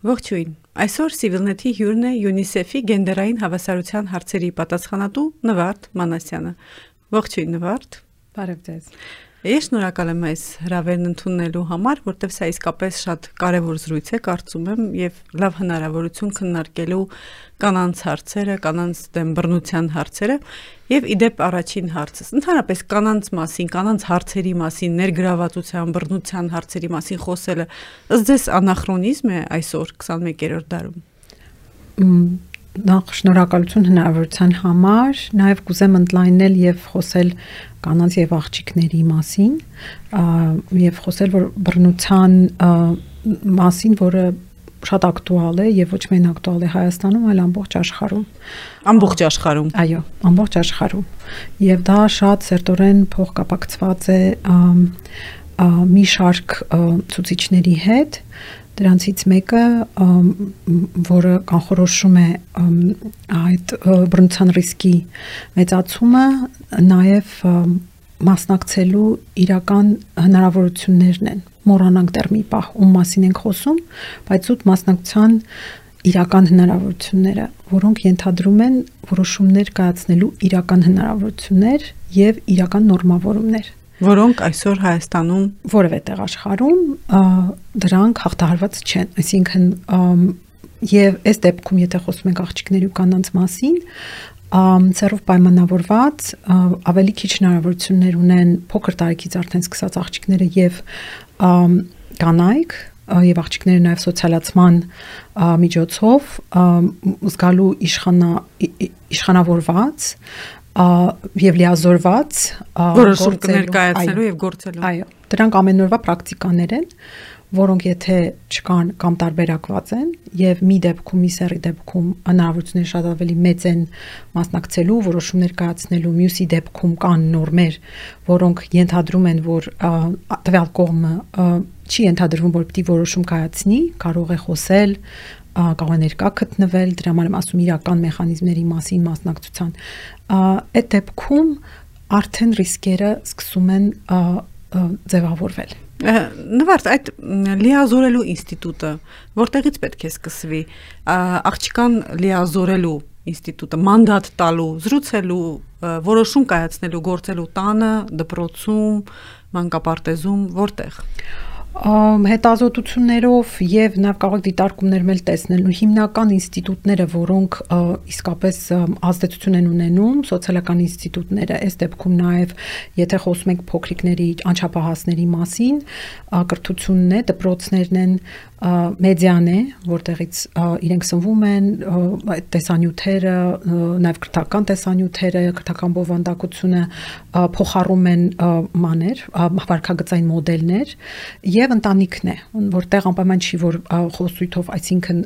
Ողջույն։ Այսօր Civilnet-ի հյուրն է UNICEF-ի գենդերային հավասարության հարցերի պատասխանատու Նվարդ Մանասյանը։ Ողջույն Նվարդ։ Բարև ձեզ։ Ես շնորհակալ եմ այս հրավերն ընդունելու համար, որտեղ սա իսկապես շատ կարևոր զրույց է, կարծում եմ, եւ լավ հնարավորություն քննարկելու կանանց հարցերը, կանանց դեմ բռնության հարցերը եւ իդեպ առաջին հարցս։ Ընդհանրապես կանանց մասին, կանանց հարցերի մասին, ներգրավվածության, բռնության հարցերի մասին խոսելը ըստ ձեզ անախրոնիզմ է այսօր 21-րդ դարում նախ շնորհակալություն հնարավորության համար, նաև կուզեմ ընդլայնել եւ խոսել կանանց եւ աղջիկների մասին, եւ խոսել որ բռնության մասին, որը շատ ակտուալ է եւ ոչ միայն ակտուալ է Հայաստանում, այլ ամբողջ աշխարհում։ Ամբողջ աշխարհում։ Այո, ամբողջ աշխարհում։ Եվ դա շատ սերտորեն փոխկապակցված է մի շարք ցուցիչների հետ, Դրանցից մեկը, որը կանխորոշում է այդ բռնության ռիսկի մեծացումը, նաև մասնակցելու իրական հնարավորություններն են։ Մոռանանք դեռ մի պահ, ում մասին ենք խոսում, բայց út մասնակցության իրական հնարավորությունները, որոնք ենթադրում են որոշումներ կայացնելու իրական հնարավորություններ եւ իրական նորմավորումներ որոնք այսօր Հայաստանում որևէ տեղ աշխարհում դրանք հաղթահարված չեն։ Այսինքն եւ այս դեպքում եթե խոսում ենք աղջիկների ու կանանց մասին, ծերով պայմանավորված ավելի քիչ հնարավորություններ ունեն փոքր տարիքից արդեն սկսած աղջիկները եւ կանայք եւ աղջիկները նաեւ սոցիալացման միջոցով զգալու իշխանա իշխանավորված եւ լիազորված որոշում կներկայացնելու եւ գործելու։ Այո, դրանք ամենօրվա պրակտիկաներ են, որոնք եթե չկան կամ տարբերակված են եւ մի դեպքում, մի սերի դեպքում հնարավորությունները շատ ավելի մեծ են մասնակցելու, որոշումներ կայացնելու, մյուսի դեպքում կան նորմեր, որոնք ենթադրում են, որ տվյալ կողմը չի ենթադրվում, որ պիտի որոշում կայացնի, կարող է խոսել, կարող է ներկա գտնվել, դրա համար եմ ասում իրական մեխանիզմների մասին մասնակցության այդ դեպքում արդեն ռիսկերը սկսում են ձևավորվել նվարդ այդ լիազորելու ինստիտուտը որտեղից պետք է սկսվի? Աղջկան լիազորելու ինստիտուտը մանդատ տալու զրուցելու որոշում կայացնելու գործելու տանը դպրոցում մանկապարտեզում որտեղ հետազոտություններով եւ նաեւ կարող դիտարկումներ մել տեսնելու հիմնական ինստիտուտները, որոնք իսկապես ազդեցություն են ունենում, սոցիալական ինստիտուտները, այս դեպքում նաեւ եթե խոսում ենք փոքրիկների անչափահասների մասին, կրթությունն է, դպրոցներն են, մեդիան է, որտեղից իրենք սնվում են, այդ տեսանյութերը, նաև քրթական տեսանյութերը, քրթական բովանդակությունը փոխառում են մաներ, վարքագծային մոդելներ եւ ընտանիքն է, որտեղ անպայման չի որ խոսույթով, այսինքն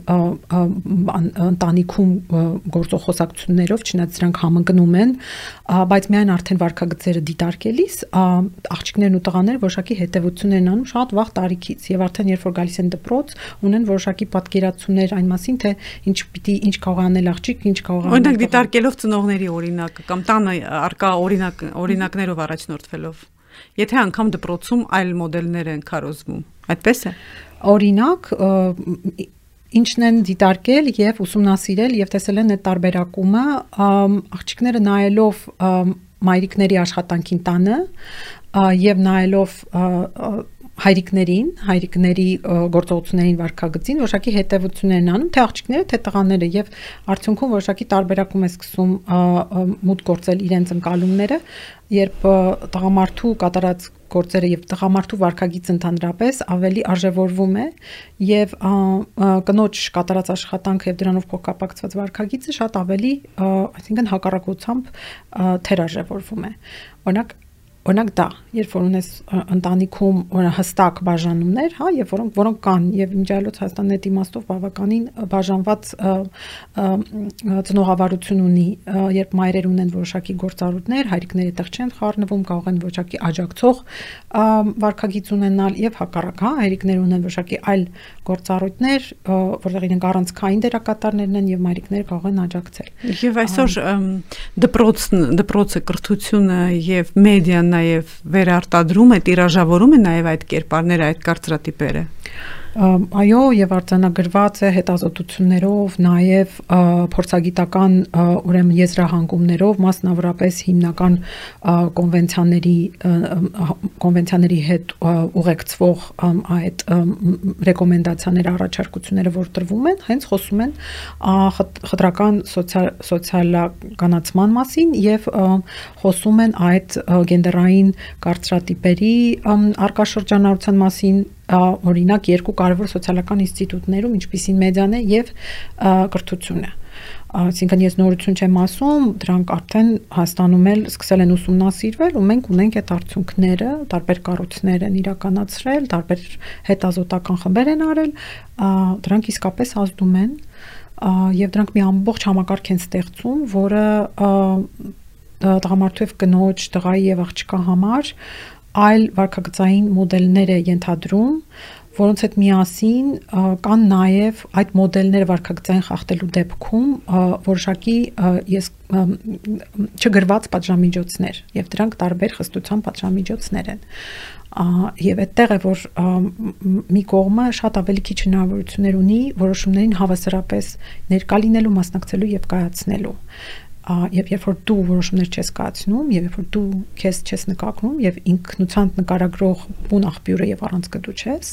ընտանիքում գործող խոսակցություններով, չնայած դրանք համընկնում են, բայց միայն արդեն վարքագծերը դիտարկելիս աղջիկներն ու տղաները որոշակի հետևություններ են անում շատ վաղ տարիքից եւ արդեն երբ որ գալիս են դպրոց ունեն որոշակի պատկերացումներ այն մասին, թե ինչ պիտի ինչ կարող անել աղջիկ, ինչ կարող անել։ Օրինակ դիտարկելով ծնողների օրինակը կամ տանը արկա օրինակ օրինակներով առաջնորդվելով։ Եթե անգամ դպրոցում այլ մոդելներ են քարոզվում, այդպես է։ Օրինակ ինչն են դիտարկել եւ ուսումնասիրել եւ տեսել են այդ տարբերակումը աղջիկները նայելով մայրիկների աշխատանքին տանը եւ նայելով հայրիկներին, հայրիկների գործողություններին վարկագծին որոշակի հետևություններ են անում, թե աղջիկները, թե տղաները եւ արդյունքում որոշակի տարբերակում է սկսում մուտ գործել իրենց ընկալումները, երբ տղամարդու կատարած գործերը եւ տղամարդու վարկագիծը ընդհանրապես ավելի արժևորվում է եւ կնոջ կատարած աշխատանքը եւ դրանով փոխկապակցված վարկագիծը շատ ավելի այսինքն հակառակությամբ թերարժևորվում է օրինակ օրինակ դա, երբ որ ունես ընտանիքում հստակ բաժանումներ, հա, եւ որոնք որոնք կան եւ իմջայլոց Հայաստանն այդ իմաստով բավականին բաժանված ծնողավարություն ունի, երբ մայրեր ունեն որոշակի գործառույթներ, հայրիկները այդտեղ չեն խառնվում, կարող են որոշակի աջակցող վարկագիծ ունենալ եւ հակառակ, հա, հայրիկները ունեն որոշակի այլ գործառույթներ, որտեղ իրենք առանցքային դերակատարներն են եւ մայրիկները կարող են աջակցել։ Եվ այսօր դպրոցն դպրոցը կրթությունը եւ մեդիան նաև վերարտադրում է, տիրաժավորում է նաև այդ կերպարները, այդ կարծրատիպերը։ Այո, եւ արձանագրված է հետազոտություններով, նաեւ փորձագիտական ուրեմն եզրահանգումներով, մասնավորապես հիմնական կոնվենցիաների կոնվենցիաների հետ ուղեկցվող այդ ռեկոմենդացիաները, առաջարկությունները, որ տրվում են, հենց խոսում են խտրական սոցիալականացման մասին եւ խոսում են այդ գենդերային կարծրատիպերի արկաշրջանառության մասին օրինակ երկու կարևոր սոցիալական ինստիտուտներում, ինչպիսին մեդիան է եւ կրթությունը այսինքն ես նորություն չեմ ասում, դրանք արդեն Հայաստանում էլ սկսել են ուսումնասիրվել ու մենք ունենք այդ արդյունքները, տարբեր կառույցներ են իրականացրել, տարբեր հետազոտական խմբեր են արել, դրանք իսկապես ազդում են եւ դրանք մի ամբողջ համակարգ են ստեղծում, որը տղամարդու եւ կնոջ, տղայի եւ աղջկա համար այլ վարքագծային մոդելներ է ենթադրում, որոնց հետ միասին կան նաև այդ մոդելները վարքագծային խախտելու դեպքում որոշակի ես չգրված պատժամիջոցներ եւ դրանք տարբեր խստության պատժամիջոցներ են եւ այդտեղ է որ մի կողմը շատ ավելի քիչ հնարավորություններ ունի որոշումներին հավասարապես ներկա լինելու, մասնակցելու եւ կայացնելու եւ երբ որ դու որոշումներ չես կայացնում եւ երբ որ դու քեզ չես նկատնում եւ ինքնությամբ նկարագրող բուն աղբյուրը եւ առանց կդու չես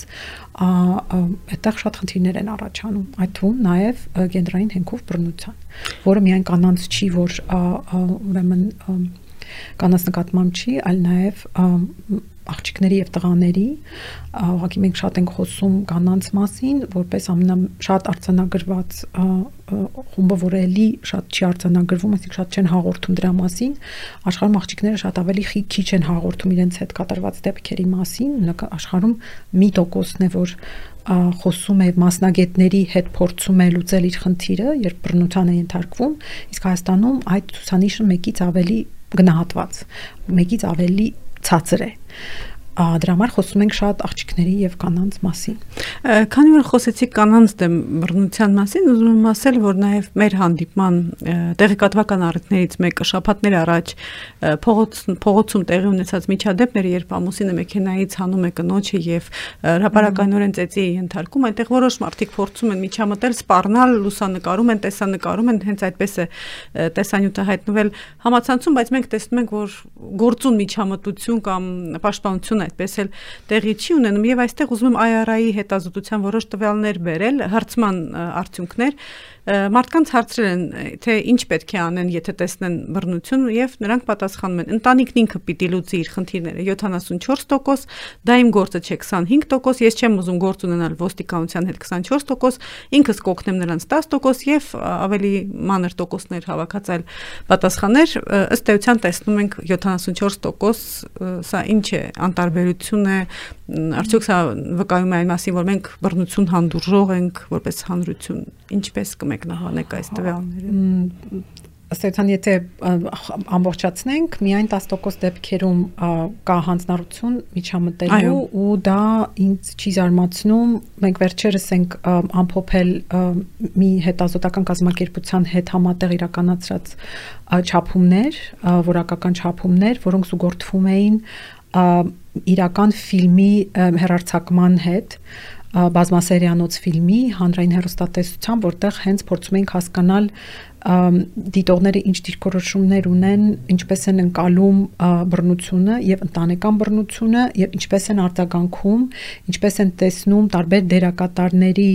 այդտեղ շատ խնդիրներ են առաջանում այդ թվում նաեւ գենդերային հենքով բռնության որը միայն կանանց չի որ ուրեմն կանանց նկատմամբ չի այլ նաեւ աղջիկների եւ տղաների ուղղակի մենք շատ ենք խոսում կանանց մասին որպես ամենաշատ արձանագրված խումբը որ էլի շատ չի արձանագրվում այսինքն շատ չեն հաղորդում դրա մասին աշխարհում աղջիկները շատ ավելի քիչ են հաղորդում իրենց հետ կատարված դեպքերի մասին աշխարհում մի տոկոսն է որ խոսում է մասնագետների հետ փորձում է լուծել իր խնդիրը, երբ բռնության է ենթարկվում, իսկ Հայաստանում այդ ցուցանիշը մեկից ավելի գնահատված, մեկից ավելի ցածր է դրա համար խոսում ենք շատ աղջիկների եւ կանանց մասին։ Քանի որ խոսեցիք կանանց դեմ բռնության մասին, ուզում եմ ասել, որ նաեւ մեր հանդիպման տեղեկատվական առիթներից մեկը շաբաթներ առաջ փողոց փողոցում տեղի ունեցած միջադեպները, երբ ամուսինը մեքենայից հանում է կնոջը եւ հրաապարականորեն ծեծի ենթարկում, այնտեղ որոշ մարդիկ փորձում են միջամտել, սպառնալ, լուսանկարում են, տեսանկարում են, հենց այդպես է տեսանյութը հայտնվել համացանցում, բայց մենք տեսնում ենք, որ գործուն միջամտություն կամ պաշտպանություն այդպես էլ տեղի չի ունենում եւ այստեղ ուզում եմ IRI-ի հետազոտության որոշ տվյալներ բերել, հարցման արդյունքներ, մարդկանց հարցրել են թե ինչ պետք է անեն եթե տեսնեն բռնություն եւ նրանք պատասխանում են. Ընտանիքն ինքը պիտի լուծի իր խնդիրները 74% դա իմ գործը չէ 25% ես չեմ ուզում գործ ունենալ ոստիկանության հետ 24% ինքս կօգնեմ նրանց 10% եւ ավելի մանր տոկոսներ հավաքած այլ պատասխաններ ըստ էության տեսնում ենք 74% սա ինչ է անտարբերություն է արդյոք սա վկայում է այն մասին որ մենք բռնություն հանդուրժող ենք որպես հանրություն ինչպես կմեկնահանեք այս տվյալները էության եթե ամբողջացնենք միայն 10% դեպքերում կա հանձնառություն միջամտելու ու դա ինձ չի զարմացնում մենք վերջերս ենք ամփոփել մի հետազոտական կազմակերպության հետ համատեղ իրականացրած չափումներ որակական չափումներ որոնք զուգորդվում էին իրական ֆիլմի հերարցակման հետ բազմասերիանոց ֆիլմի հանրային հերոստատեսության, որտեղ հենց փորձում ենք հասկանալ դիտողները ինչ դիրքորոշումներ ունեն, ինչպես են ընկալում բռնությունը եւ ընտանեկան բռնությունը եւ ինչպես են արձագանքում, ինչպես են տեսնում տարբեր դերակատարների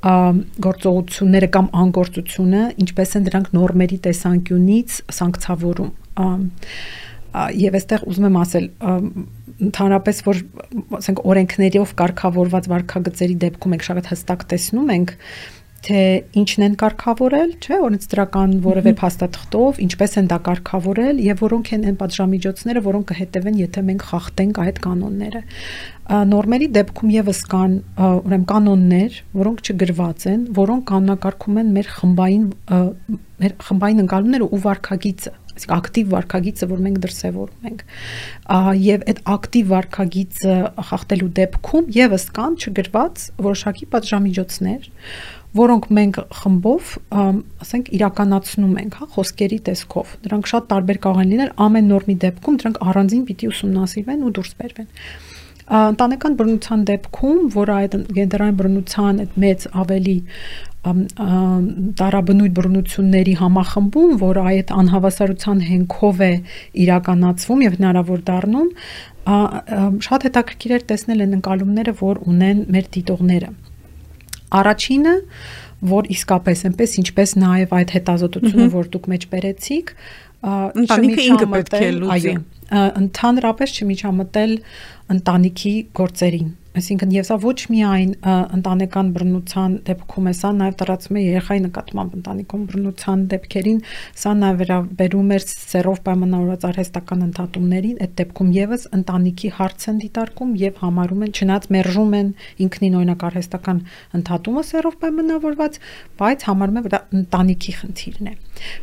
գործողությունները կամ անգործությունը, ինչպես են դրանք նորմերի տեսանկյունից սանկցավորում եւ այստեղ ուզում եմ ասել ընդհանրապես որ ասենք օրենքներով կարգավորված վարքագծերի դեպքում եք շատ հստակ տեսնում ենք թե ինչն են կարգավորել, չէ, օրենս դրական որևէ փաստաթղթով, ինչպես են դա կարգավորել եւ որոնք են այն պատժամիջոցները, որոնք կհետևեն, եթե մենք խախտենք այդ կանոնները։ Նորմերի դեպքում եւս կան ուրեմն կանոններ, որոնք չգրված են, որոնք կանոնակարգում են մեր խմբային մեր խմբային ընկալումները ու վարքագիծը այսինքն ակտիվ վարքագիծը, որ մենք դրսևորում ենք։ Եվ այդ ակտիվ վարքագիծը խախտելու դեպքում եւս կան չգրված որոշակի պատժամիջոցներ, որոնք մենք խմբով, ասենք, իրականացնում ենք, հա, խոսքերի տեսքով։ Դրանք շատ տարբեր կարող են լինել, ամեն նորմի դեպքում դրանք առանձին պիտի ուսումնասիրվեն ու դուրս բերվեն Ընտանեկան բռնության դեպքում, որ այդ գենդերային բռնության այդ մեծ ավելի տարաբնույթ բռնությունների համախմբում, որ այդ անհավասարության հենքով է իրականացվում եւ հնարավոր դառնում, շատ հետաքրքիր էր տեսնել այն ընկալումները, որ ունեն մեր դիտողները։ Առաջինը, որ իսկապես այնպես ինչպես նաև այդ հետազոտությունը, որ դուք մեջ բերեցիք, ընտանիքը ինքը պետք է լուծի։ Այո, ընդհանրապես չմիջամտել ընտանիքի գործերին Այսինքն եւ սա ոչ միայն ընտանեկան բռնության դեպքում է, սա նաեւ տարածում է երեխայի նկատմամբ ընտանեկան բռնության դեպքերին, սա նաեւ վերաբերում է սերով պայմանավորված արհեստական ընդհատումներին, այդ դեպքում եւս ընտանիքի հարց են դիտարկում եւ համարում են, չնայած մերժում են ինքնին օրինակ արհեստական ընդհատումը սերով պայմանավորված, բայց համարում որ դա ընտանիքի խնդիրն է։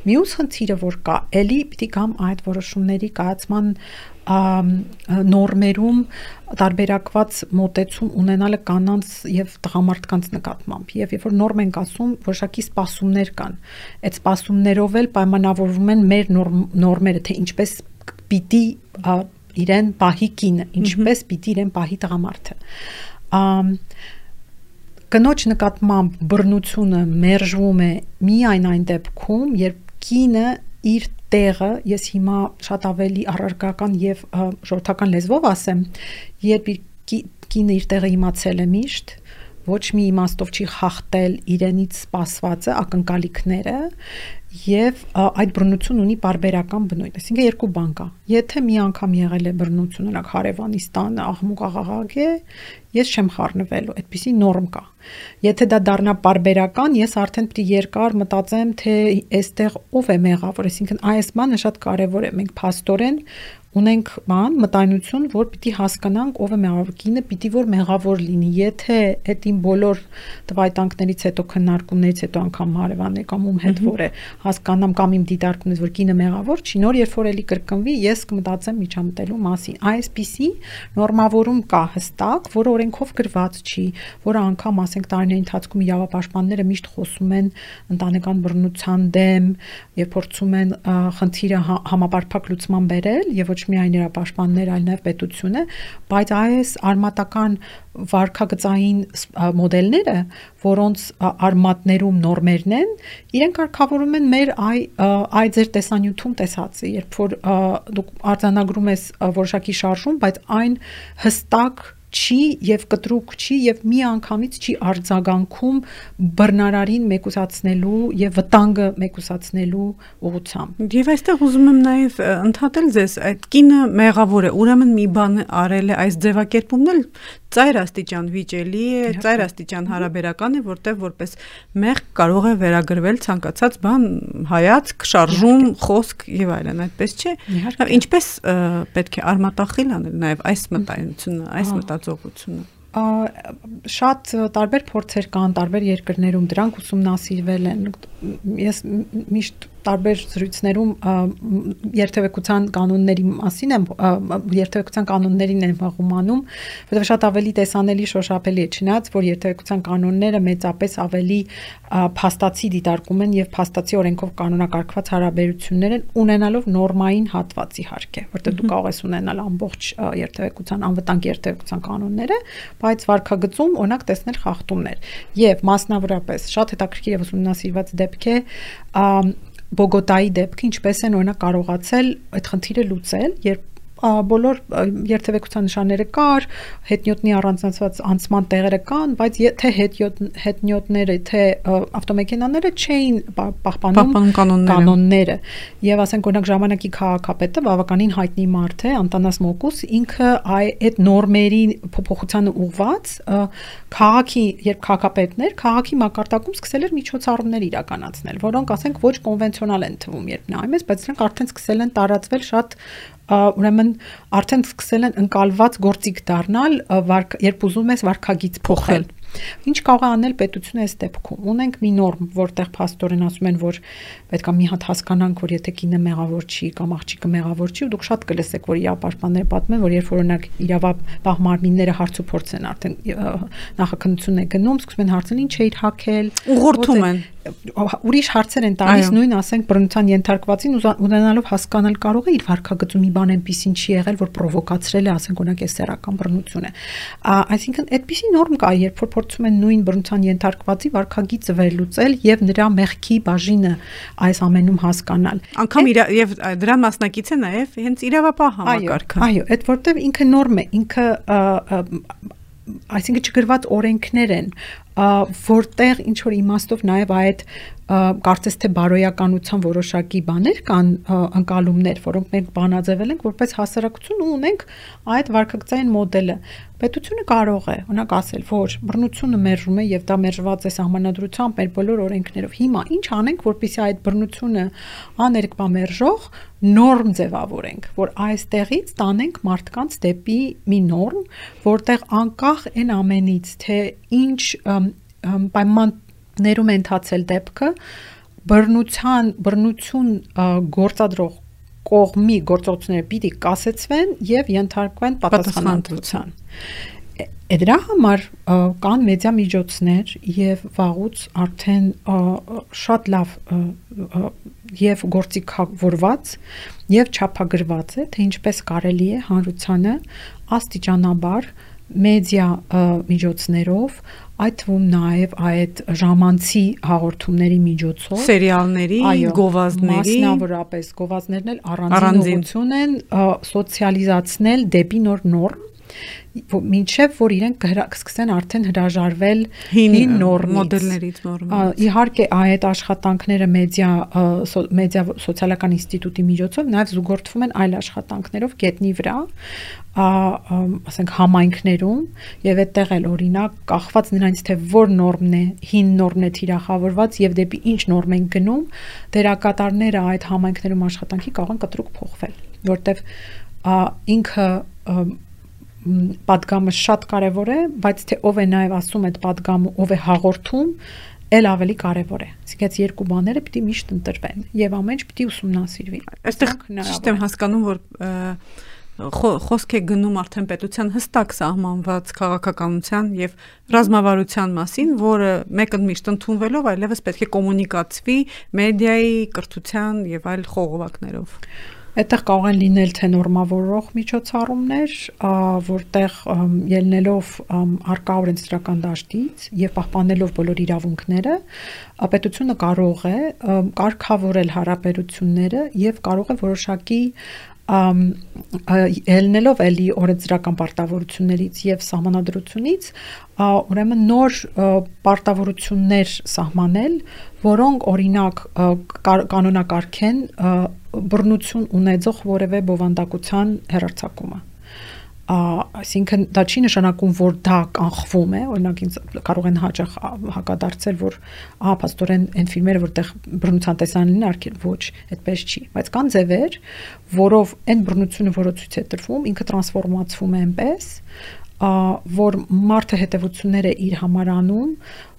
Մյուս խնդիրը որ կա, ելի պիտի կամ այդ որոշումների կայացման նորմերում տարբերակված մոտեցում ունենալը կանանց եւ տղամարդկանց նկատմամբ եւ երբ որ նորմ ենք ասում որոշակի սպասումներ կան այդ սպասումներով էլ պայմանավորվում են մեր նորմերը թե ինչպես պիտի իրեն պահի կինը ինչպես պիտի իրեն պահի տղամարդը կնոջ նկատմամբ բռնությունը մերժվում է միայն այն դեպքում երբ կինը իր տեղը ես հիմա շատ ավելի առարկական եւ ժողովրդական լեզվով ասեմ, երբ կինը իր տեղը իմացել է միշտ, ոչ մի իմաստով չի խախտել իրենից սպասվածը, ակնկալիքները եւ այդ բռնությունը ունի բարբերական բնույթ։ Այսինքն երկու բան կա։ Եթե մի անգամ եղել է բռնություն, օրինակ Հարևանիստանը աղմուկ աղաղակ է, ես չեմ խառնվելու, այդպիսի նորմ կա։ Եթե դա դառնա բարբերական, ես արդեն պետք է երկար մտածեմ, թե այստեղ ով է մեղավոր, այսինքն այս բանը շատ կարեւոր է։ Մենք փաստորեն ունենք բան մտայնություն, որ պիտի հասկանանք ով է մեղավոր կինը, պիտի որ մեղավոր լինի։ Եթե այդ իմ բոլոր տվայտանքներից հետո քննարկումներից հետո անգամ հարևանն է կամ ում հետ որ է, հասկանամ կամ իմ դիտարկումից որ կինը մեղավոր չի, նոր երբ որ էլի կրկնվի, ես կմտածեմ միջամտելու մասին։ Այսպիսի նորմավորում կա հստակ, որ օրենքով գրված չի, որը անգամ ասենք տարիների ընթացքում իրավապաշտպանները միշտ խոսում են ընտանեկան բռնության դեմ եւ փորձում են խնդիրը հա, համապարփակ լուծման բերել եւ ոչ միայն նրա պաշտպաններ, այլ նաև պետությունը, բայց այս արմատական վարկագծային մոդելները, որոնց արմատներում նորմերն են, իրենք կարգավորում են մեր այ այ ձեր տեսանյութում տեսածը, երբ որ դուք արձանագրում ես որոշակի շարժում, բայց այն հստակ չի եւ կտրուկ չի եւ մի անգամից չի արձագանքում բռնարարին մեկուսացնելու եւ վտանգը մեկուսացնելու ուղությամբ։ Եվ այստեղ ուզում եմ նաեւ ընդհատել ձեզ, այդ կինը մեղավոր է, ուրեմն մի բան արել է այս ձևակերպումն էլ ծայր աստիճան վիճելի է, ծայր աստիճան հարաբերական է, որտեղ որպես մեղ կարող է վերագրվել ցանկացած բան, հայացք, շարժում, խոսք եւ այլն, այդպես չէ։ Ինչպես պետք է արմատախիլ անել նաեւ այս մտայնությունը, այս մտածողությունը շատ տարբեր փորձեր կան տարբեր երկրներում դրանք ուսումնասիրվել են ես միշտ տարբեր զրույցներում երթևեկության կանոնների մասին եմ երթևեկության կանոններին եմ հաղումանում, որովհետև շատ ավելի տեսանելի շոշափելի է, չնայած որ երթևեկության կանոնները մեծապես ավելի փաստացի դիտարկում են եւ փաստացի օրենքով կանոնակարգված հարաբերություններ են ունենալով նորմային հատվածի հարկ է, որտեղ դու կարող ես ունենալ ամբողջ երթևեկության անվտանգ երթևեկության կանոնները, բայց վարկագծում օրինակ տեսնել խախտումներ եւ մասնավորապես շատ հետաքրքիր եւ ուսումնասիրված դեպք է Բոգոտայի դեպքը ինչպես են օրինակ կարողացել այդ խնդիրը լուծել, երբ բոլոր երթևեկության նշանները կար, հետնյոտնի առանձնացված անցման տեղերը կան, բայց թե հետնյոտները, թե ավտոմեքենաները չէին պահպանում կանոնները։ Եվ ասենք օրինակ ժամանակի քաղաքապետը բավականին հայտնի մարդ է, Անտանաս Մոկուս, ինքը այդ նորմերի փոփոխությանը ուղված քաղաքի, երբ քաղաքապետներ, քաղաքի մակարդակում սկսել էր միջոցառումներ իրականացնել, որոնք ասենք ոչ կոնվենցիոնալ են թվում, երբ նայում ես, բայց նրանք արդեն սկսել են տարածվել շատ ուրեմն արդեն սկսել են ընկալված գործիք դառնալ, երբ ուզում ես վարկագիծ փոխել։ Ինչ կարող է անել պետությունը այս դեպքում։ Ունենք մի նորմ, որտեղ փաստորեն ասում են, որ պետքա մի հատ հասկանանք, որ եթե կինը մեղավոր չի կամ աղջիկը մեղավոր չի, ու դուք շատ կլսեք, որ իրավապաշտպանները պատմում են, որ երբ օրինակ իրավապահ մարմինները հարց ու փորձ են արդեն նախաքննություն է գնում, սկսում են հարցնել ինչ է իր հակել, ուղղորդում են ուրիշ հարցեր են տալիս նույն ասենք բռնության ենթարկվածին ունենալով հասկանալ կարող է իր վարկագծում մի բան այնպեսին չի եղել, որ պրովոկացրել է, ասենք օրինակ է սեռական բռնությունը։ Այսինքն այդպիսի նորմ կա, երբ որ փորձում են նույն բռնության ենթարկվածի վարկագիծը վերլուծել եւ նրա մեղքի բաժինը այս ամենում հասկանալ։ Անկամ իր եւ դրա մասնակից է նաեւ հենց իրավապահ համակարգը։ Այո, այդ որտեվ ինքը նորմ է, ինքը այսինքն չգրված օրենքներ են, որտեղ ինչ որ իմաստով նաև այդ կարծես թե բարոյականության որոշակի բաներ կան անկալումներ, որոնք մենք բանաձևել ենք որպես հասարակություն ու ունենք այդ վարկագծային մոդելը։ Պետությունը կարող է, օրինակ ասել, որ բռնությունը մերժում է եւ դա մերժված է սահմանադրությամբ մեր բոլոր օրենքներով։ Հիմա ինչ անենք, որpիսի այդ բռնությունը աներկբա մերժող նորմ ձևավորենք, որ այստեղից տանենք մարդկանց դեպի մի նորմ, որտեղ անկախ այն ամենից, թե ինչ պայման ներում է ընթացել դեպքը բռնության բռնություն գործադրող կողմի գործողությունները պիտի կասեցվեն եւ ենթարկվեն պատասխանատվության։ Դրա համար կան մեդիա միջոցներ եւ վաղուց արդեն շատ լավ եւ գործիքավորված եւ չափագրված է թե ինչպես կարելի է հանրությանը աստիճանաբար մեդիա միջոցներով այդ թվում նաև այդ ժամանցի հաղորդումների միջոցով սերիալների, գովազդների, մասնավորապես գովազդներն էլ առանձին ուղղություն են սոցիալիզացնել դեպի նոր նոր մինչև որ իրենք կսկսեն արդեն հրաժարվել հին նոր մոդելներից նորմից։ Իհարկե այդ աշխատանքները մեդիա մեդիա սոցիալական ինստիտուտի միջոցով նաև զուգորդվում են այլ աշխատանքներով գետնի վրա, ասենք համայնքներում եւ այդտեղ էլ օրինակ կախված նրանից թե որ նորմն է, հին նորմն է թիրախավորված եւ դեպի ինչ նորմ են գնում, դերակատարները այդ համայնքներում աշխատանքի կարող են կտրուկ փոխվել, որտեվ ինքը падգամը շատ կարևոր է, բայց թե ով է նաև ասում այդ падգամը, ով է հաղորդում, էլ ավելի կարևոր է։ Իսկ այդ երկու բաները պիտի միշտ ընտրվեն եւ ամեն ինչ պիտի ուսումնասիրվի։ Այստեղ ճիշտ եմ հասկանում, որ խոսք է գնում արդեն պետության հստակ սահմանված քաղաքականության եւ ռազմավարության մասին, որը մեկը միշտ ընդունվելով այլևս պետք է կոմունիկացվի մեդիայի, կրթության եւ այլ խողովակներով։ Այդտեղ կարող են լինել թե նորմավորող միջոցառումներ, որտեղ ելնելով արկա օրենսդրական դաշտից եւ պահպանելով բոլոր իրավունքները, պետությունը կարող է կարգավորել հարաբերությունները եւ կարող է որոշակի ելնելով էլի օրենսդրական պարտավորություններից եւ սահմանադրությունից ուրեմն նոր պարտավորություններ սահմանել, որոնք օրինակ կանոնակարգեն բռնություն ունեցող որևէ բովանդակության հերարցակումը այսինքն դա չի նշանակում որ դա կանխվում է օրինակ ինձ կարող են հաճախ հակադարձել որ ահա աստորեն այն ֆիլմերը որտեղ բռնության տեսանելին արկել ոչ այդպես չի բայց կան ձևեր որով այն բռնությունը որը ցույց է տրվում ինքը տրանսֆորմացվում է այնպես որ մարդը հետևությունները իր համար անում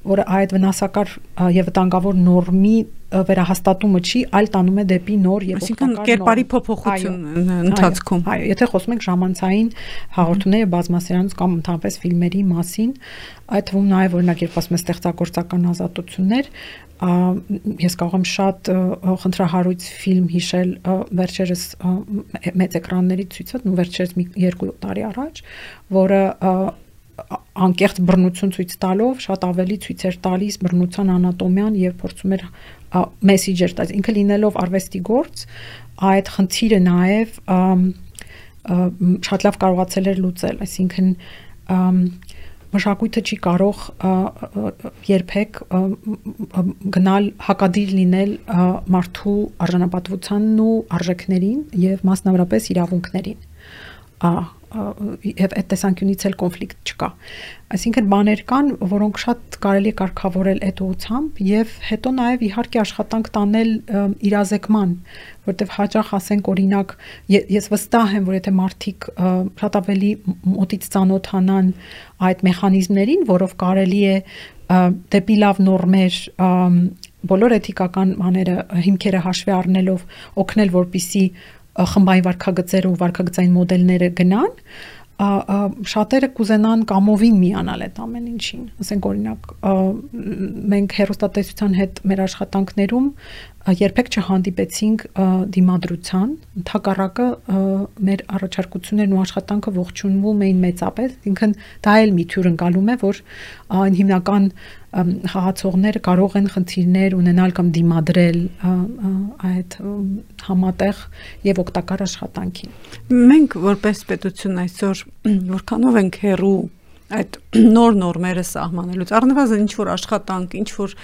որը այդ վնասակար եւ վտանգավոր նորմի վերահաստատումը չի, այլ տանում է դեպի նոր եւ օգտակար նոր։ Կերպարի փոփոխություն ընթացքում։ Այո, եթե խոսում ենք ժամանցային հաղորդումների բազմասերանց կամ ընդհանրապես ֆիլմերի մասին, այդ թվում նաեւ օրինակ երբ ասում եմ ստեղծագործական ազատություններ, ես կարող եմ շատ խնդրահարույց ֆիլմ հիշել վերջերս մեծ էկրանների ցույցը, ու վերջերս մի 2 տարի առաջ, որը անկեղծ բռնություն ցույց տալով շատ ավելի ցույց էր տալիս բռնության անատոմիան եւ փորձում էր մեսիջեր տալ։ Ինքը լինելով արվեստի գործ, այդ խնդիրը նաեւ շատ լավ կարողացել էր լուծել, այսինքն մշակույթը չի կարող երբեք գնալ հակադիր լինել մարդու արժանապատվությանն ու արժեքներին եւ մասնավորապես իրավունքներին եւ այդ տեսանկյունից էլ կոնֆլիկտ չկա։ Այսինքն բաներ կան, որոնք շատ կարելի է կարգավորել այդ ուղությամբ եւ հետո նաեւ իհարկե աշխատանք տանել իրազեկման, որտեվ հաճախ ասենք օրինակ ես վստահ եմ, որ եթե մարդիկ շատ ավելի մոտից ծանոթանան այդ մեխանիզմներին, որով կարելի է դեպի լավ նորմեր բոլոր էթիկական բաները հիմքերը հաշվի առնելով օգնել որպիսի խմբային վարքագծերը ու վարքագծային մոդելները գնան, շատերը կուզենան կամովին միանալ այդ ամեն ինչին։ Ասենք օրինակ մենք հերոստատեսության հետ մեր աշխատանքներում երբեք չհանդիպեցինք դիմադրության, թակառակը մեր առաջարկություններն ու աշխատանքը ողջունվում էին մեծապես, ինքն դա էլ մի թյուր ընկալում է, որ այն հիմնական խաղացողները կարող են խնդիրներ ունենալ կամ դիմադրել այդ համատեղ եւ օգտակար աշխատանքին։ Մենք որպես պետություն այսօր որքանով ենք հերու այդ նոր նորմերը սահմանելուց առնվազն ինչ որ աշխատանք, ինչ որ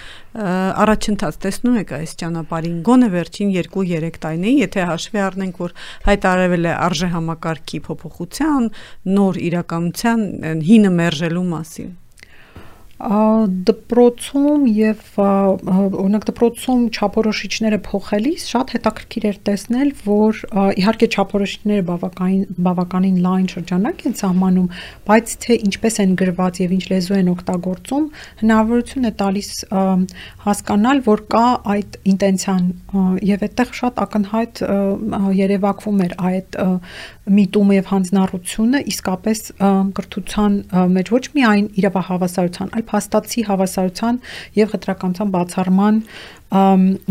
առաջընթաց տեսնում եք այս ճանապարհին գոնե վերջին 2-3 տարիներին, եթե հաշվի առնենք, որ հայտարարվել է արժե համակարգի փոփոխության, նոր իրականության հինը մերժելու մասին դպրոցում եւ օրինակ դպրոցում չափորոշիչները փոխելիս շատ հետաքրքիր էր տեսնել, որ իհարկե չափորոշիչները բավականին բավականին լայն շրջանակ են սահմանում, բայց թե ինչպես են գրված եւ ինչ լեզու են օգտագործում, հնարավորություն է տալիս հասկանալ, որ կա այդ ինտենցիան եւ այդտեղ շատ ակնհայտ երևակվում էր այդ միտումը եւ հանձնառությունը իսկապես կրթության մեջ ոչ միայն իրավահավասարության, այլ փաստացի հավասարության եւ խտրականության բացառման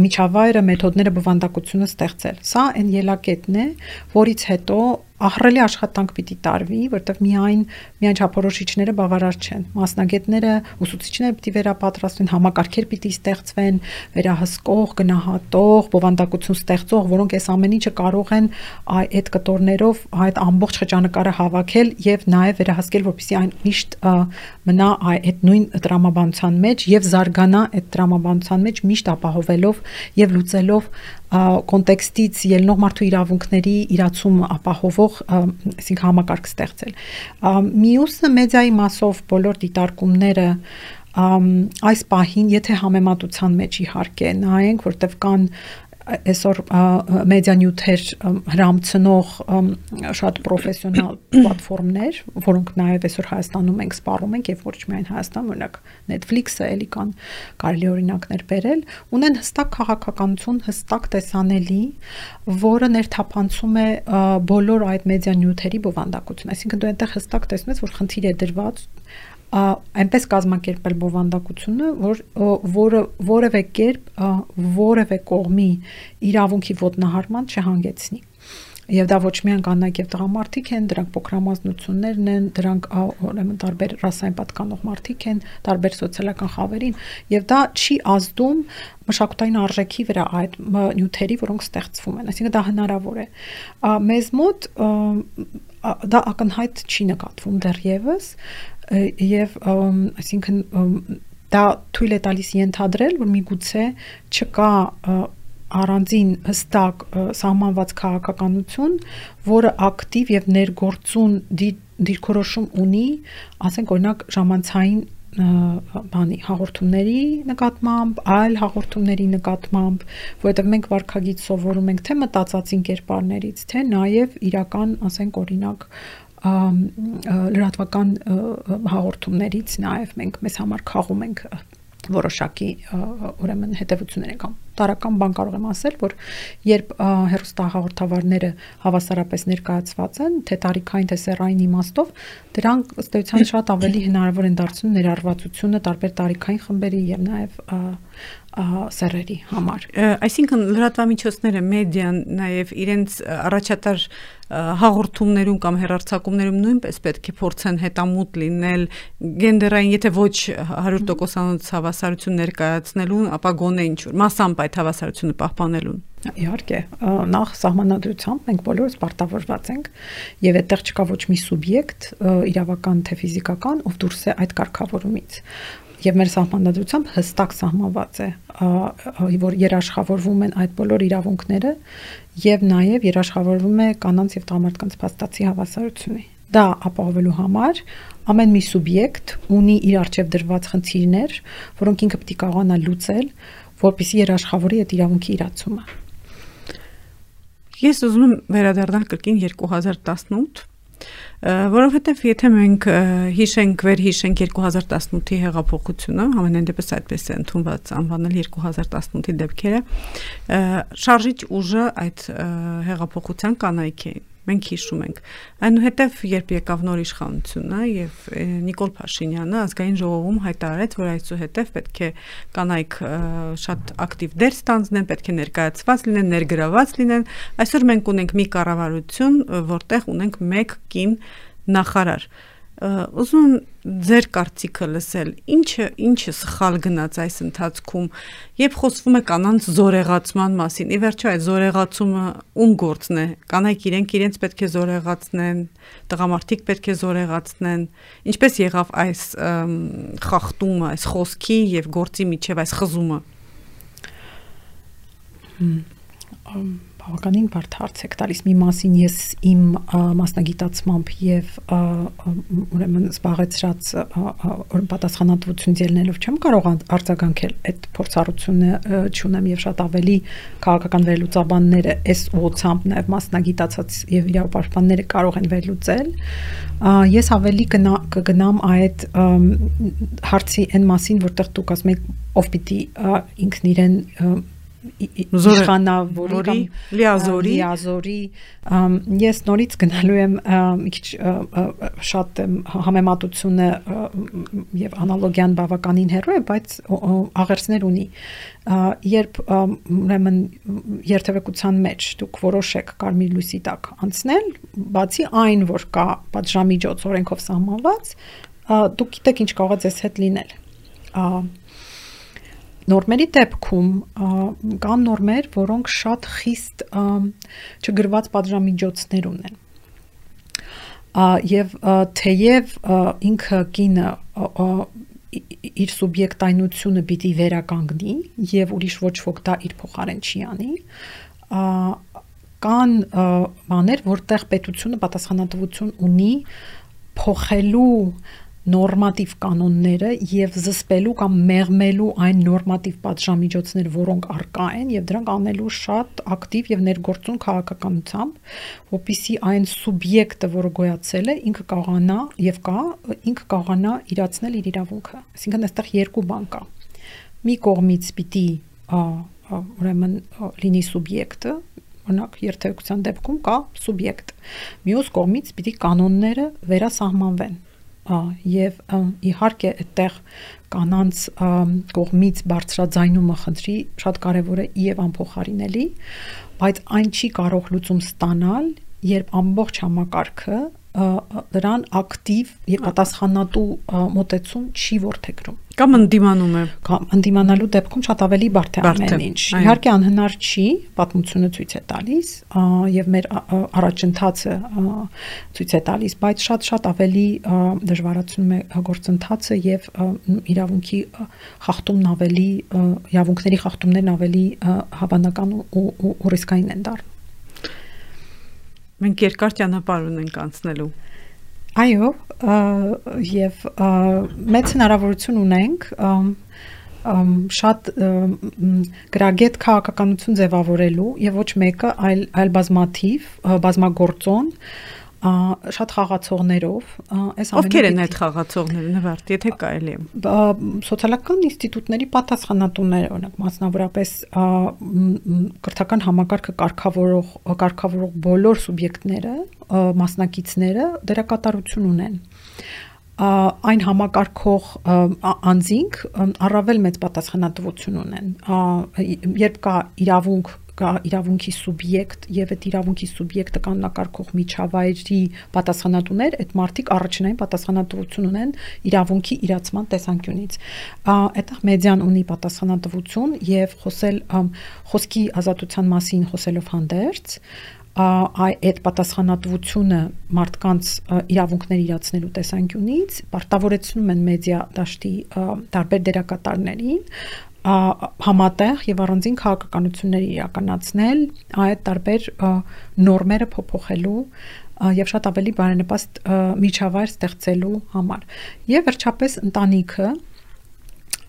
միջավայրը, մեթոդները, բովանդակությունը ստեղծել։ Սա այն ելակետն է, որից հետո ահռելի աշխատանք պիտի տարվի, որտեղ միայն միայն չափորոշիչները բավարար չեն։ Մասնագետները, ուսուցիչները պիտի վերապատրաստվեն, համակարգեր պիտի ստեղծվեն, վերահսկող, գնահատող, բովանդակություն ստեղծող, որոնք այս ամեն ինչը կարող են այդ կտորներով այդ ամբողջ խճանկարը հավաքել եւ նաեւ վերահսկել, որպեսզի այն միշտ մնա այդ նույն դրամաբանության մեջ եւ զարգանա այդ դրամաբանության մեջ միշտ ապահովելով եւ լուծելով կոնտեքստից ելնող մարդու իրավունքների իրացումը ապահովող, այսինքն համակարգ ստեղծել։ Մյուսը մեդիայի մասով բոլոր դիտարկումները այս պահին, եթե համեմատության մեջ իհարկե նայենք, որտեվ կան այսօր մեդիանյութեր հрамցնող շատ պրոֆեսիոնալ պլատֆորմներ, որոնք նաև այսօր Հայաստանում ենք սպառում ենք եւ ոչ միայն Հայաստան, օրինակ Netflix-ը էլի կան կարելի օրինակներ բերել, ունեն հստակ քաղաքականություն, հստակ տեսանելի, որը ներթափանցում է բոլոր այդ մեդիանյութերի բովանդակությունը։ Այսինքն դու այնտեղ հստակ տեսնես, որ խնդիր է դրված այնպես կազմակերպել բովանդակությունը, որ որը որևէ կերպ որևէ կողմի իրավունքի ոտնահարման չհանգեցնի եւ դա ոչ միայն կանայք եւ տղամարդիկ են, դրանք փոքրամասնություններն են, դրանք ուրեմն տարբեր ռասային պատկանող մարդիկ են, տարբեր սոցիալական խավերին եւ դա չի ազդում մշակութային արժեքի վրա այդ նյութերի, որոնք ստեղծվում են։ Այսինքն դա հնարավոր է։ Մեզ մոտ դա ակնհայտ չի նկատվում դեռևս եւ այսինքն դա թույլ է տալիս ենթադրել, որ միգուցե չկա առանձին հստակ սահմանված քաղաքականություն, որը ակտիվ եւ ներգործուն դիրքորոշում ունի, ասենք օրինակ ժամանցային բանի հաղորդումների նկատմամբ, այլ հաղորդումների նկատմամբ, որովհետև մենք վարկագիծ սովորում ենք թե մտածածին կերպարներից, թե նաև իրական, ասենք օրինակ, լրատվական հաղորդումներից նաև մենք մեզ համար խաղում ենք որոշակի ուրեմն հետևություններ են կամ տարական բան կարող եմ ասել, որ երբ հերոստահաղորդավարները հավասարապես ներկայացված են, թե տարիքային, թե սեռային իմաստով, դրանք ըստ էության շատ ավելի հնարավոր են դարձնում ներառվածությունը տարբեր տարիքային խմբերի եւ նաեւ սերերի համար։ Այսինքն լրատվամիջոցները, մեդիան նաև իրենց առաջատար հաղորդումներում կամ հերարցակումներում նույնպես պետք է փորձեն հետամուտ լինել գենդերային, եթե ոչ 100%-անոց հավասարություն ներկայացնելուն, ապա գոնե ինչ որ massամբ այդ հավասարությունը պահպանելուն։ Իհարկե, նախ սահմանադրությամբ մենք բոլորս պարտավորված ենք եւ այդտեղ չկա ոչ մի սուբյեկտ, իրավական թե ֆիզիկական, ով դուրս է այդ կարգավորումից եւ մեր սահմանադրությամբ հստակ սահմանված է որ երաշխավորվում են այդ բոլոր իրավունքները եւ նաեւ երաշխավորվում է կանանց եւ տղամարդկանց փաստացի հավասարությունը դա ապահովելու համար ամեն մի սուբյեկտ ունի իր արժեվ դրված խնդիրներ, որոնք ինքը պետք է կարողանա լուծել, որպեսզի երաշխավորի այդ իրավունքի իրացումը։ Ես ուզում եմ վերադառնալ կրկին 2018 որովհետև եթե մենք հիշենք վեր հիշենք 2018-ի հեղափոխությունը, ամենայն դեպս այդպես է ընդունված անվանել 2018-ի դեպքերը, շարժիչ ուժը այդ հեղափոխության կանայք էին մենք հիշում ենք։ Այնուհետև երբ եկավ նոր իշխանությունը եւ Նիկոլ Փաշինյանը ազգային ժողովում հայտարարեց, որ այսուհետև պետք է կանայք շատ ակտիվ դեր ստանձնեն, պետք է ներկայացված լինեն, ներգրաված լինեն, այսօր մենք ունենք մի կառավարություն, որտեղ ունենք մեկ կին նախարար ուզում ձեր կարծիքը լսել ինչը ինչը սխալ գնաց այս ընթացքում երբ խոսվում է կանանց զորեղացման մասին ի վերջո այդ զորեղացումը ում գործն է կանայք իրենք իրենց պետք է զորեղացնեն տղամարդիկ պետք է զորեղացնեն ինչպես եղավ այս խախտումը այս խոսքի եւ գործի միջև այս խզումը բավականին բարդ հարց եք տալիս մի մասին ես իմ մասնագիտացմամբ եւ ուրեմն զբաղեցրած պատասխանատվություն ելնելով չեմ կարող արձագանքել այդ փորձառությունը ճունեմ եւ շատ ավելի քաղաքական վերլուծաբանները այս ուղությամբ նաեւ մասնագիտացած եւ իրավապաշտպանները կարող են վերլուծել ես ավելի կգնամ այդ հարցի այն մասին որտեղ դուք ասում եք ով պիտի ինքն իրեն իշխանավորի կամ լիազորի լիազորի ես նորից գնալու եմ մի քիչ շատ համեմատությունը եւ անալոգիան բավականին հեռու է բայց աղերսներ ունի երբ ուրեմն երթևեկության մեջ դուք որոշեք կարմիր լույսի տակ անցնել բացի այն որ կա պատժամիջոց օրենքով սահմանված դուք գիտեք ինչ կարող է ձեզ հետ լինել Նորմերի դեպքում կան նորմեր, որոնք շատ խիստ չգրված պատժամիջոցներ ունեն։ Եվ թեև ինքը կինը իր սուբյեկտայնությունը պիտի վերականգնի եւ ուրիշ ոչ ոք դա իր փոխարեն չի անի, կան բաներ, որտեղ պետությունը պատասխանատվություն ունի փոխելու նորմատիվ կանոնները եւ զսպելու կամ մեղմելու այն նորմատիվ պատժամիջոցներ, որոնք արկա են եւ դրանք անելու շատ ակտիվ եւ ներգործուն քաղաքականությամբ, որpիսի այն սուբյեկտը, որը գոյացել է, ինքը կարողանա եւ կա, ինքը կարողանա իրացնել իր իրավունքը։ Այսինքն այստեղ երկու բան կա։ Մի կողմից պիտի ուրեմն լինի սուբյեկտը, օրինակ երթևեկության դեպքում կա սուբյեկտ։ Մյուս կողմից պիտի կանոնները վերասահմանվեն եւ իհարկե այդտեղ կանանց կողմից բարձրաձայնումը խնդրի շատ կարեւոր է եւ անփոխարինելի բայց այն չի կարող լուծում ստանալ երբ ամբողջ համակարգը դրան ակտիվ եւ պատասխանատու մոտեցում չի ворթեգրում կամ ընդդիմանում է կամ ընդդիմանալու դեպքում շատ ավելի բարդ է ամեն ինչ իհարկե անհնար չի պատմությունը ցույց է տալիս եւ մեր առաջընթացը ցույց է տալիս բայց շատ-շատ ավելի դժվարացնում է գործընթացը եւ իրավունքի խախտումն ավելի իրավունքների խախտումներն ավելի հավանական ու ռիսկային են դառնում Մենք երկար ճանապարհ ունենք անցնելու։ Այո, եւ մեծ հնարավորություն ունենք շատ գրագետ քաղաքականություն ձևավորելու եւ ոչ մեկը այլ այլ բազմաթիվ բազմագործոն շատ խաղացողներով, այս ամենը Ովքեր են այդ խաղացողները նվարդ, եթե կարելի է։ Սոցիալական ինստիտուտների պատասխանատուները, օրինակ մասնավորապես կրթական համակարգը կարգավորող կարգավորող բոլոր սուբյեկտները, մասնակիցները դերակատարություն ունեն այն համակարգող անձինք առավել մեծ պատասխանատվություն ունեն երբ կա իրավունք կա իրավունքի սուբյեկտ եւ այդ իրավունքի սուբյեկտը կանոնակարգող միջավայրի պատասխանատուներ, այդ մարդիկ առաջնային պատասխանատվություն ունեն իրավունքի իրացման տեսանկյունից։ Այդտեղ մեդիան ունի պատասխանատվություն եւ խոսել խոսքի ազատության մասին խոսելով հանդերձ այդ պատասխանատվությունը մարդկանց իրավունքներ իրացնելու տեսանկյունից պարտավորեցնում են մեդիա դաշտի տարբեր դերակատարներին համատեղ եւ առանձին քաղաքականություններ իրականացնել այդ տարբեր նորմերը փոփոխելու եւ շատ ավելի բարենպաստ միջավայր ստեղծելու համար։ Եվ վերջապես ընտանիքը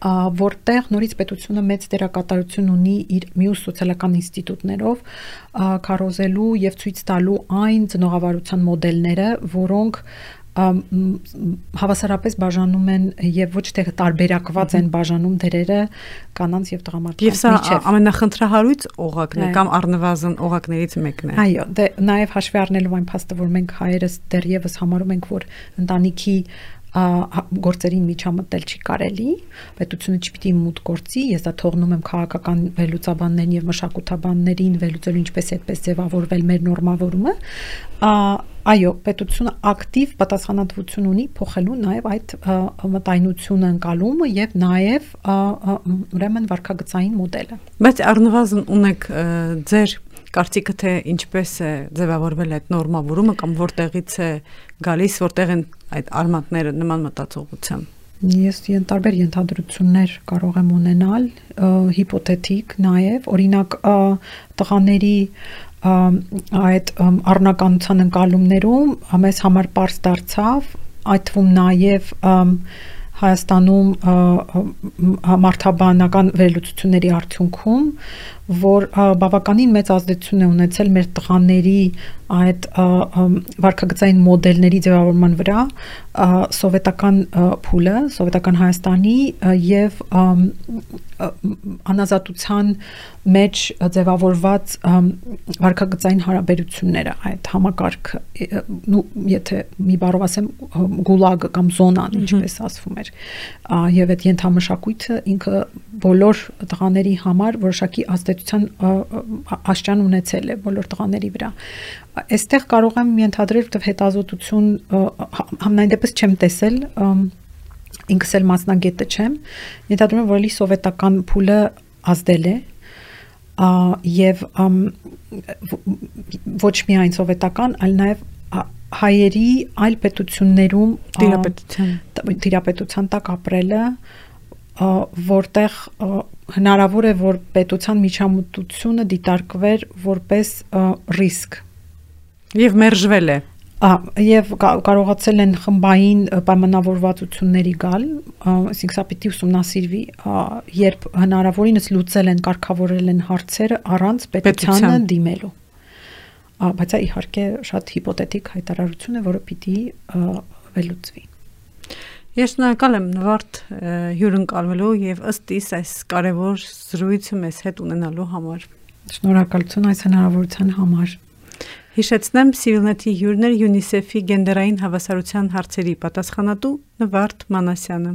որտեղ նորից պետությունը մեծ դերակատարություն ունի իր մյուս սոցիալական ինստիտուտներով քարոզելու եւ ցույց տալու այն ծնողավարության մոդելները, որոնք հավասարապես բաժանում են եւ ոչ թե տարբերակված են բաժանում դերերը կանանց եւ տղամարդկանց միջև։ Եվ սա ամենախնդրահարույց օղակն է կամ առնվազն օղակներից մեկն է։ Այո, դե նաեւ հաշվի առնելով այն փաստը, որ մենք հայերս դեռևս համարում ենք, որ ընտանիքի գործերին միջամտել չի կարելի, պետությունը չպիտի մուտ գործի, ես դա թողնում եմ քաղաքական վերլուծաբաններին եւ մշակութաբաններին վերլուծելու ինչպես այդպես ձևավորվել մեր նորմավորումը, այո, պետությունը ակտիվ պատասխանատվություն ունի փոխելու նաև այդ մտայնությունը ընկալումը եւ նաև ուրեմն վարկագծային մոդելը։ Բայց առնվազն ունեք ձեր կարծիքը թե ինչպես է ձևավորվել այդ նորմավորումը կամ որտեղից է գալիս, որտեղ են այդ արմատները նման մտածողությամբ։ Ես տարբեր ենթադրություններ կարող եմ ունենալ, հիպոթետիկ նաև, օրինակ տղաների այդ առնականության ընկալումներում մեզ համար པարզ դարձավ, այդ թվում նաև Հայաստանում մարդաբանական վերլուծությունների արդյունքում, որ բավականին մեծ ազդեցություն է ունեցել մեր տղաների այդ վարկագծային մոդելների ձևավորման վրա սովետական փուլը, սովետական Հայաստանի եւ անազատության մեջ ձևավորված վարկագծային հարաբերությունները, այդ համակարգը, նու եթե մի բառով ասեմ գուլագը կամ զոնան, ինչպես ասվում էր, եւ այդ ենթամշակույթը ինքը բոլոր տղաների համար որոշակի ազդեցության աշճան ունեցել է բոլոր տղաների վրա այստեղ կարող եմ ենթադրել, որտեղ հետազոտություն համնայն դեպս չեմ տեսել, ինքս էլ մասնագետը չեմ, ենթադրում եմ, որ լի սովետական փուլը ազդել է եւ ոչ միայն սովետական, այլ նաեւ հայերի այլ պետություններում տիրապետության տիրապետության տակ ապրելը որտեղ հնարավոր է որ պետության միջամտությունը դիտարկվեր որպես ռիսկ եւ մերժվել է եւ կարողացել են խմբային պայմանավորվածությունների գալ, այսինքն սա պիտի ուսումնասիրվի, երբ հնարավորինս լուծել են, կարգավորել են հարցերը առանց պետությանը դիմելու։ Բայց դա իհարկե շատ հիպոթետիկ հայտարարություն է, որը պիտի վերլուծվի։ Ես շնորհակալ եմ Նվարդ հյուրընկալվելու եւ ըստ իս այս կարևոր զրույցը մեզ հետ ունենալու համար։ Շնորհակալություն այս հնարավորության համար։ Հիշեցնեմ Civilnet-ի հյուրներ UNICEF-ի գենդերային հավասարության հարցերի պատասխանատու Նվարդ Մանասյանը։